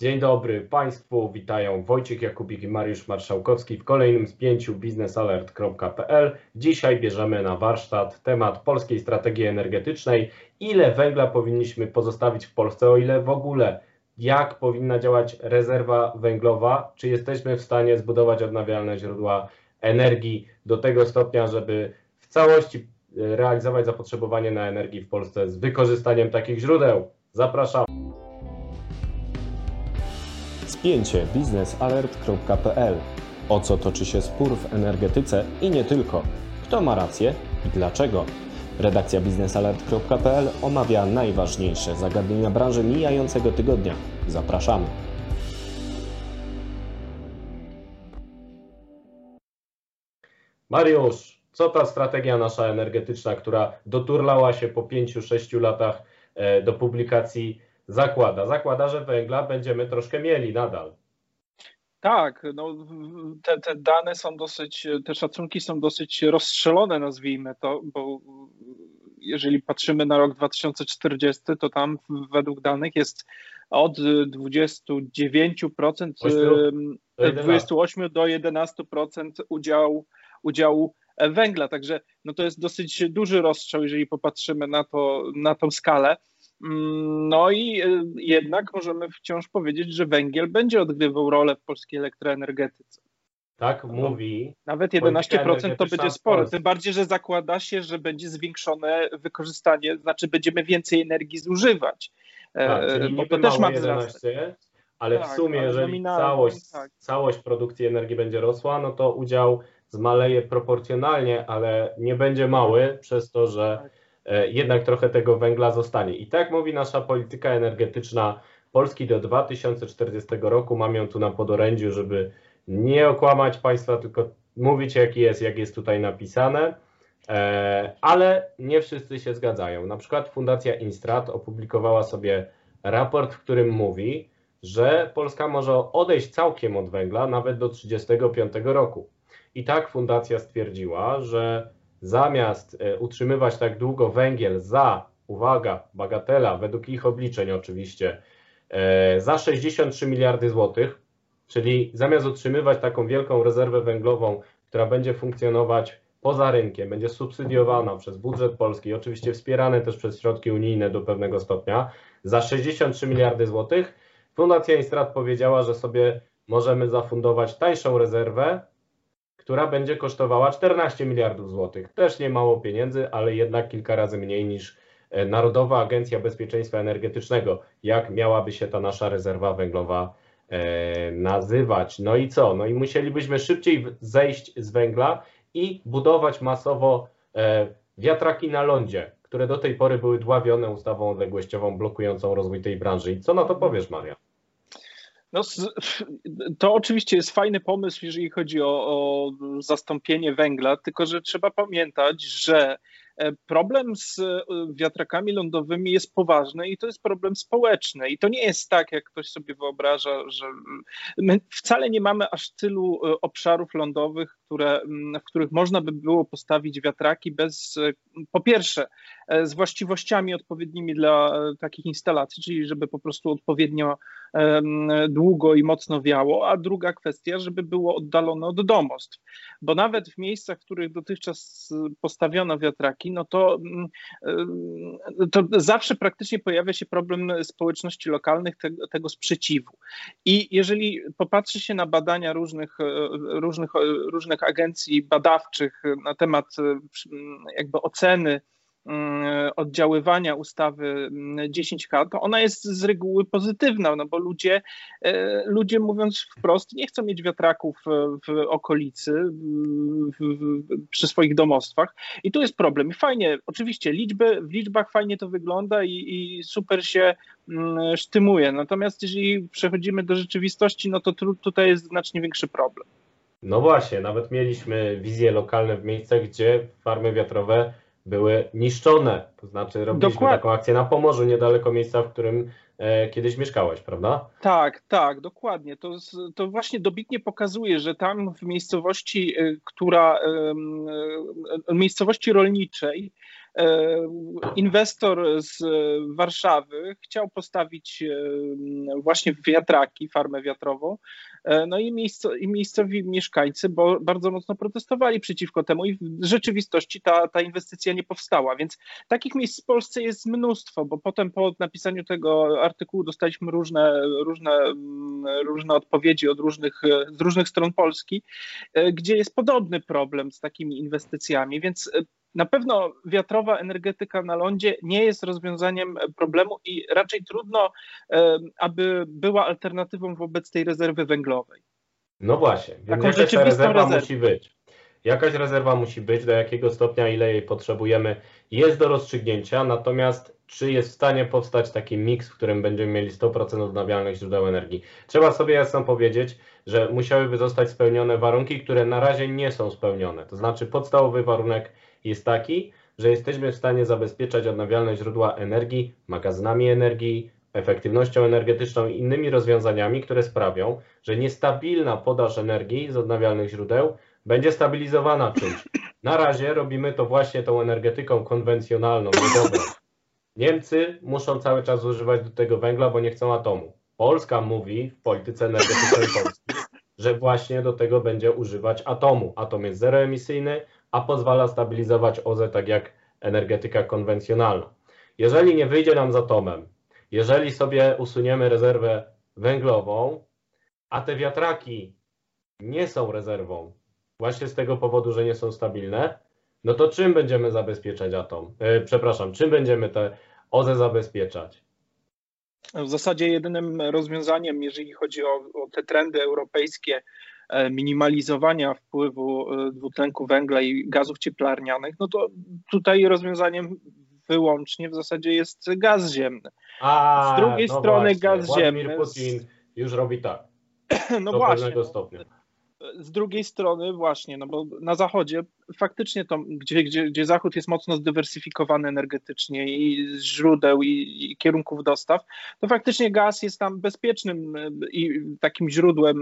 Dzień dobry Państwu, witają Wojciech Jakubik i Mariusz Marszałkowski w kolejnym spięciu biznesalert.pl. Dzisiaj bierzemy na warsztat temat polskiej strategii energetycznej. Ile węgla powinniśmy pozostawić w Polsce, o ile w ogóle? Jak powinna działać rezerwa węglowa? Czy jesteśmy w stanie zbudować odnawialne źródła energii do tego stopnia, żeby w całości realizować zapotrzebowanie na energię w Polsce z wykorzystaniem takich źródeł? Zapraszam. Spięcie biznesalert.pl. O co toczy się spór w energetyce i nie tylko? Kto ma rację i dlaczego? Redakcja biznesalert.pl omawia najważniejsze zagadnienia branży mijającego tygodnia. Zapraszamy. Mariusz, co ta strategia nasza energetyczna, która doturlała się po 5-6 latach e, do publikacji zakłada? Zakłada, że węgla będziemy troszkę mieli nadal. Tak, no, te, te dane są dosyć, te szacunki są dosyć rozstrzelone, nazwijmy to, bo jeżeli patrzymy na rok 2040, to tam według danych jest od 29%, 8 do 28 do 11% udział, udziału węgla. Także no to jest dosyć duży rozstrzał, jeżeli popatrzymy na, to, na tą skalę. Mm, no i y, jednak możemy wciąż powiedzieć, że węgiel będzie odgrywał rolę w polskiej elektroenergetyce. Tak no, mówi. Nawet 11% to będzie sporo. Tym bardziej, że zakłada się, że będzie zwiększone wykorzystanie, znaczy będziemy więcej energii zużywać. E, tak, bo to też ma 11, ale tak, w sumie, jeżeli całość, tak. całość produkcji energii będzie rosła, no to udział zmaleje proporcjonalnie, ale nie będzie mały przez to, że tak. E, jednak trochę tego węgla zostanie. I tak mówi nasza polityka energetyczna Polski do 2040 roku. Mam ją tu na podorędziu, żeby nie okłamać Państwa, tylko mówić jaki jest, jak jest tutaj napisane. E, ale nie wszyscy się zgadzają. Na przykład Fundacja Instrat opublikowała sobie raport, w którym mówi, że Polska może odejść całkiem od węgla nawet do 1935 roku. I tak fundacja stwierdziła, że zamiast e, utrzymywać tak długo węgiel za, uwaga, bagatela, według ich obliczeń oczywiście, e, za 63 miliardy złotych, czyli zamiast utrzymywać taką wielką rezerwę węglową, która będzie funkcjonować poza rynkiem, będzie subsydiowana przez budżet polski, oczywiście wspierane też przez środki unijne do pewnego stopnia, za 63 miliardy złotych, Fundacja Instrat powiedziała, że sobie możemy zafundować tańszą rezerwę, która będzie kosztowała 14 miliardów złotych. Też nie mało pieniędzy, ale jednak kilka razy mniej niż e, Narodowa Agencja Bezpieczeństwa Energetycznego, jak miałaby się ta nasza rezerwa węglowa e, nazywać. No i co? No i musielibyśmy szybciej zejść z węgla i budować masowo e, wiatraki na lądzie, które do tej pory były dławione ustawą odległościową blokującą rozwój tej branży. I co na to powiesz, Maria? No, to oczywiście jest fajny pomysł, jeżeli chodzi o, o zastąpienie węgla, tylko że trzeba pamiętać, że E, problem z e, wiatrakami lądowymi jest poważny i to jest problem społeczny. I to nie jest tak, jak ktoś sobie wyobraża, że my wcale nie mamy aż tylu e, obszarów lądowych, które, w których można by było postawić wiatraki bez, po pierwsze, z właściwościami odpowiednimi dla takich instalacji, czyli żeby po prostu odpowiednio długo i mocno wiało, a druga kwestia, żeby było oddalone od domostw. Bo nawet w miejscach, w których dotychczas postawiono wiatraki, no to, mm, to zawsze praktycznie pojawia się problem społeczności lokalnych tego, tego sprzeciwu. I jeżeli popatrzy się na badania różnych, różnych, y, różnych agencji badawczych na temat jakby oceny Mm, oddziaływania ustawy 10K, mm, to ona jest z reguły pozytywna, no bo ludzie, ludzie mówiąc wprost, nie chcą mieć wiatraków w okolicy, w, w, przy swoich domostwach. I tu jest problem. I fajnie, oczywiście liczby, w liczbach fajnie to wygląda i, i super się mm, sztymuje. Natomiast jeżeli przechodzimy do rzeczywistości, no to tu, tutaj jest znacznie większy problem. No właśnie, nawet mieliśmy wizje lokalne w miejscach, gdzie farmy wiatrowe były niszczone. To znaczy robiliśmy Dokładnie. taką akcję na Pomorzu, niedaleko miejsca, w którym e, kiedyś mieszkałeś, prawda? Tak, tak, dokładnie. To, to właśnie dobitnie pokazuje, że tam w miejscowości, e, która, e, miejscowości rolniczej, inwestor z Warszawy chciał postawić właśnie wiatraki, farmę wiatrową, no i, miejsco, i miejscowi mieszkańcy bo bardzo mocno protestowali przeciwko temu i w rzeczywistości ta, ta inwestycja nie powstała, więc takich miejsc w Polsce jest mnóstwo, bo potem po napisaniu tego artykułu dostaliśmy różne, różne, różne odpowiedzi od różnych, z różnych stron Polski, gdzie jest podobny problem z takimi inwestycjami, więc na pewno wiatrowa energetyka na lądzie nie jest rozwiązaniem problemu i raczej trudno, aby była alternatywą wobec tej rezerwy węglowej. No właśnie, więc Taką jakaś rezerwa rezerwę. musi być. Jakaś rezerwa musi być, do jakiego stopnia, ile jej potrzebujemy, jest do rozstrzygnięcia, natomiast czy jest w stanie powstać taki miks, w którym będziemy mieli 100% odnawialnych źródeł energii. Trzeba sobie jasno powiedzieć, że musiałyby zostać spełnione warunki, które na razie nie są spełnione. To znaczy podstawowy warunek jest taki, że jesteśmy w stanie zabezpieczać odnawialne źródła energii magazynami energii, efektywnością energetyczną i innymi rozwiązaniami, które sprawią, że niestabilna podaż energii z odnawialnych źródeł będzie stabilizowana czymś. Na razie robimy to właśnie tą energetyką konwencjonalną, niedobrą. Niemcy muszą cały czas używać do tego węgla, bo nie chcą atomu. Polska mówi w polityce energetycznej Polski, że właśnie do tego będzie używać atomu. Atom jest zeroemisyjny, a pozwala stabilizować OZE tak jak energetyka konwencjonalna. Jeżeli nie wyjdzie nam z atomem, jeżeli sobie usuniemy rezerwę węglową, a te wiatraki nie są rezerwą, właśnie z tego powodu, że nie są stabilne, no to czym będziemy zabezpieczać atom? Yy, przepraszam, czym będziemy te OZE zabezpieczać? W zasadzie jedynym rozwiązaniem, jeżeli chodzi o, o te trendy europejskie, E, minimalizowania wpływu e, dwutlenku węgla i gazów cieplarnianych, no to tutaj rozwiązaniem wyłącznie w zasadzie jest gaz ziemny. A, z drugiej no strony właśnie. gaz Władimir ziemny. Putin już robi tak. No do właśnie. pewnego stopnia z drugiej strony właśnie, no bo na zachodzie faktycznie to, gdzie, gdzie, gdzie Zachód jest mocno zdywersyfikowany energetycznie i źródeł i, i kierunków dostaw, to faktycznie gaz jest tam bezpiecznym e, i takim źródłem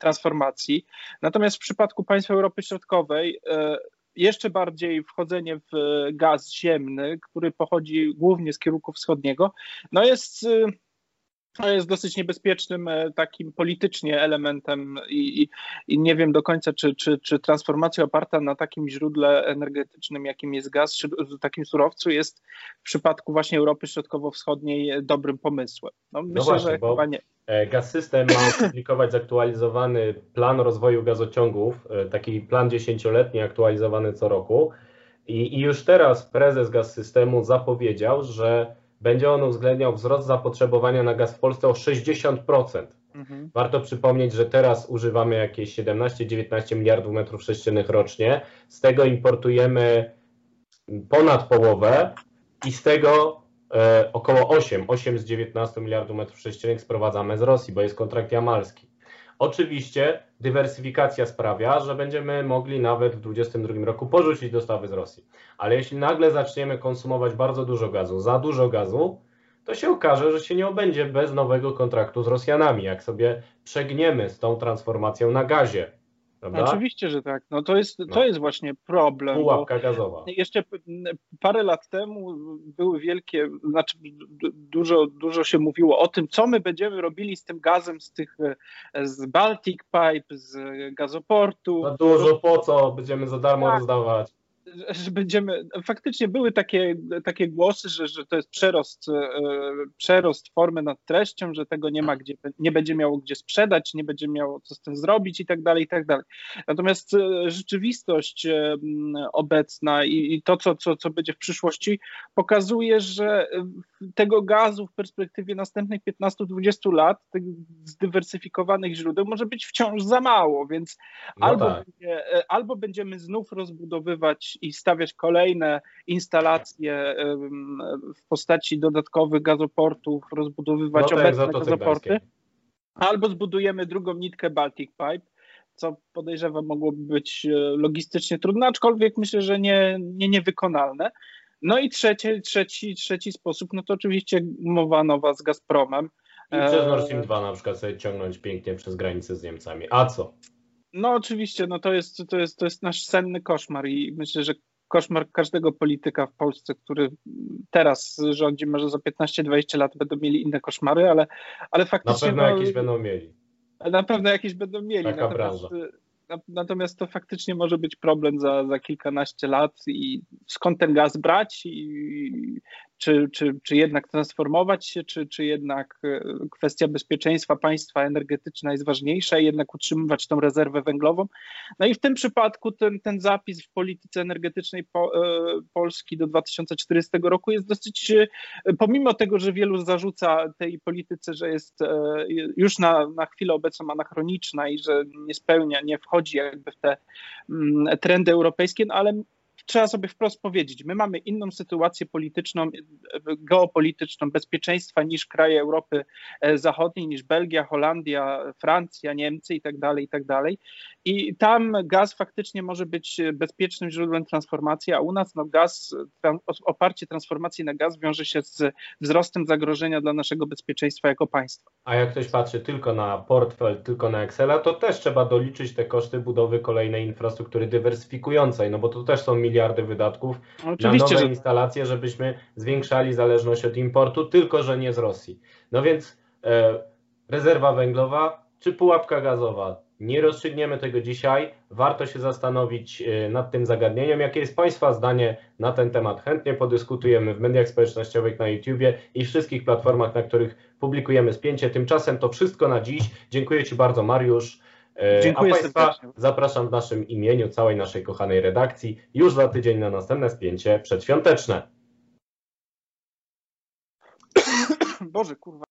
transformacji. Natomiast w przypadku państw Europy Środkowej e, jeszcze bardziej wchodzenie w gaz ziemny, który pochodzi głównie z kierunku wschodniego, no jest e, to jest dosyć niebezpiecznym e, takim politycznie elementem i, i, i, nie wiem do końca, czy, czy, czy transformacja oparta na takim źródle energetycznym, jakim jest gaz, czy takim surowcu jest w przypadku właśnie Europy Środkowo-Wschodniej dobrym pomysłem. No, no myślę, no właśnie, że chyba nie. E, gaz System ma opublikować zaktualizowany plan rozwoju gazociągów, e, taki plan dziesięcioletni aktualizowany co roku i, i już teraz prezes Gaz Systemu zapowiedział, że będzie on uwzględniał wzrost zapotrzebowania na gaz w Polsce o 60%. Mhm. Warto przypomnieć, że teraz używamy jakieś 17-19 miliardów metrów sześciennych rocznie, z tego importujemy ponad połowę i z tego e, około 8, 8 z 19 miliardów metrów sześciennych sprowadzamy z Rosji, bo jest kontrakt jamalski. Oczywiście dywersyfikacja sprawia, że będziemy mogli nawet w 2022 roku porzucić dostawy z Rosji. Ale jeśli nagle zaczniemy konsumować bardzo dużo gazu, za dużo gazu, to się okaże, że się nie obędzie bez nowego kontraktu z Rosjanami, jak sobie przegniemy z tą transformacją na gazie. Prawda? Oczywiście, że tak. No to jest, to no. jest właśnie problem. Pułapka gazowa. Jeszcze parę lat temu były wielkie, znaczy dużo, dużo się mówiło o tym, co my będziemy robili z tym gazem z tych z Baltic Pipe, z gazoportu. Za dużo po co będziemy za darmo tak. rozdawać że będziemy, faktycznie były takie, takie głosy, że, że to jest przerost, e, przerost formy nad treścią, że tego nie ma gdzie, nie będzie miało gdzie sprzedać, nie będzie miało co z tym zrobić i tak dalej, i tak dalej. Natomiast e, rzeczywistość e, obecna i, i to, co, co, co będzie w przyszłości, pokazuje, że tego gazu w perspektywie następnych 15-20 lat, tych zdywersyfikowanych źródeł, może być wciąż za mało, więc no albo, tak. będzie, albo będziemy znów rozbudowywać i stawiać kolejne instalacje w postaci dodatkowych gazoportów, rozbudowywać no tak, obecne gazoporty, albo zbudujemy drugą nitkę Baltic Pipe, co podejrzewam mogłoby być e, logistycznie trudne, aczkolwiek myślę, że nie, nie niewykonalne. No i trzeci, trzeci, trzeci sposób, no to oczywiście mowa nowa z Gazpromem. I przez Nord Stream 2 na przykład sobie ciągnąć pięknie przez granicę z Niemcami. A co? No oczywiście, no to jest, to jest, to jest nasz senny koszmar i myślę, że koszmar każdego polityka w Polsce, który teraz rządzi, może za 15-20 lat będą mieli inne koszmary, ale, ale faktycznie... Na pewno no, jakieś będą mieli. Na pewno jakieś będą mieli. Taka branża. Natomiast to faktycznie może być problem za, za kilkanaście lat i skąd ten gaz brać i czy, czy, czy jednak transformować się, czy, czy jednak e, kwestia bezpieczeństwa państwa energetyczna jest ważniejsza i jednak utrzymywać tą rezerwę węglową. No i w tym przypadku ten, ten zapis w polityce energetycznej po, e, Polski do 2040 roku jest dosyć, e, pomimo tego, że wielu zarzuca tej polityce, że jest już na, na chwilę obecną anachroniczna i że nie spełnia, nie wchodzi jakby w te mm, trendy europejskie, no ale trzeba sobie wprost powiedzieć, my mamy inną sytuację polityczną, geopolityczną, bezpieczeństwa niż kraje Europy e, Zachodniej, niż Belgia, Holandia, Francja, Niemcy i tak dalej, i tak. I tam gaz faktycznie może być bezpiecznym źródłem transformacji, a u nas no gaz, oparcie transformacji na gaz wiąże się z wzrostem zagrożenia dla naszego bezpieczeństwa jako państwa. A jak ktoś patrzy tylko na portfel, tylko na Excela, to też trzeba doliczyć te koszty budowy kolejnej infrastruktury dywersyfikującej, no bo to też są miliardy wydatków Oczywiście, na nowe że... instalacje, żebyśmy zwiększali zależność od importu, tylko że nie z Rosji. No więc e, rezerwa węglowa czy pułapka gazowa? Nie rozstrzygniemy tego dzisiaj. Warto się zastanowić e, nad tym zagadnieniem. Jakie jest Państwa zdanie na ten temat? Chętnie podyskutujemy w mediach społecznościowych, na YouTubie i wszystkich platformach, na których publikujemy spięcie. Tymczasem to wszystko na dziś. Dziękuję Ci bardzo, Mariusz. E, Dziękuję A Państwa serdecznie. zapraszam w naszym imieniu, całej naszej kochanej redakcji, już za tydzień na następne spięcie przedświąteczne. Boże, kurwa.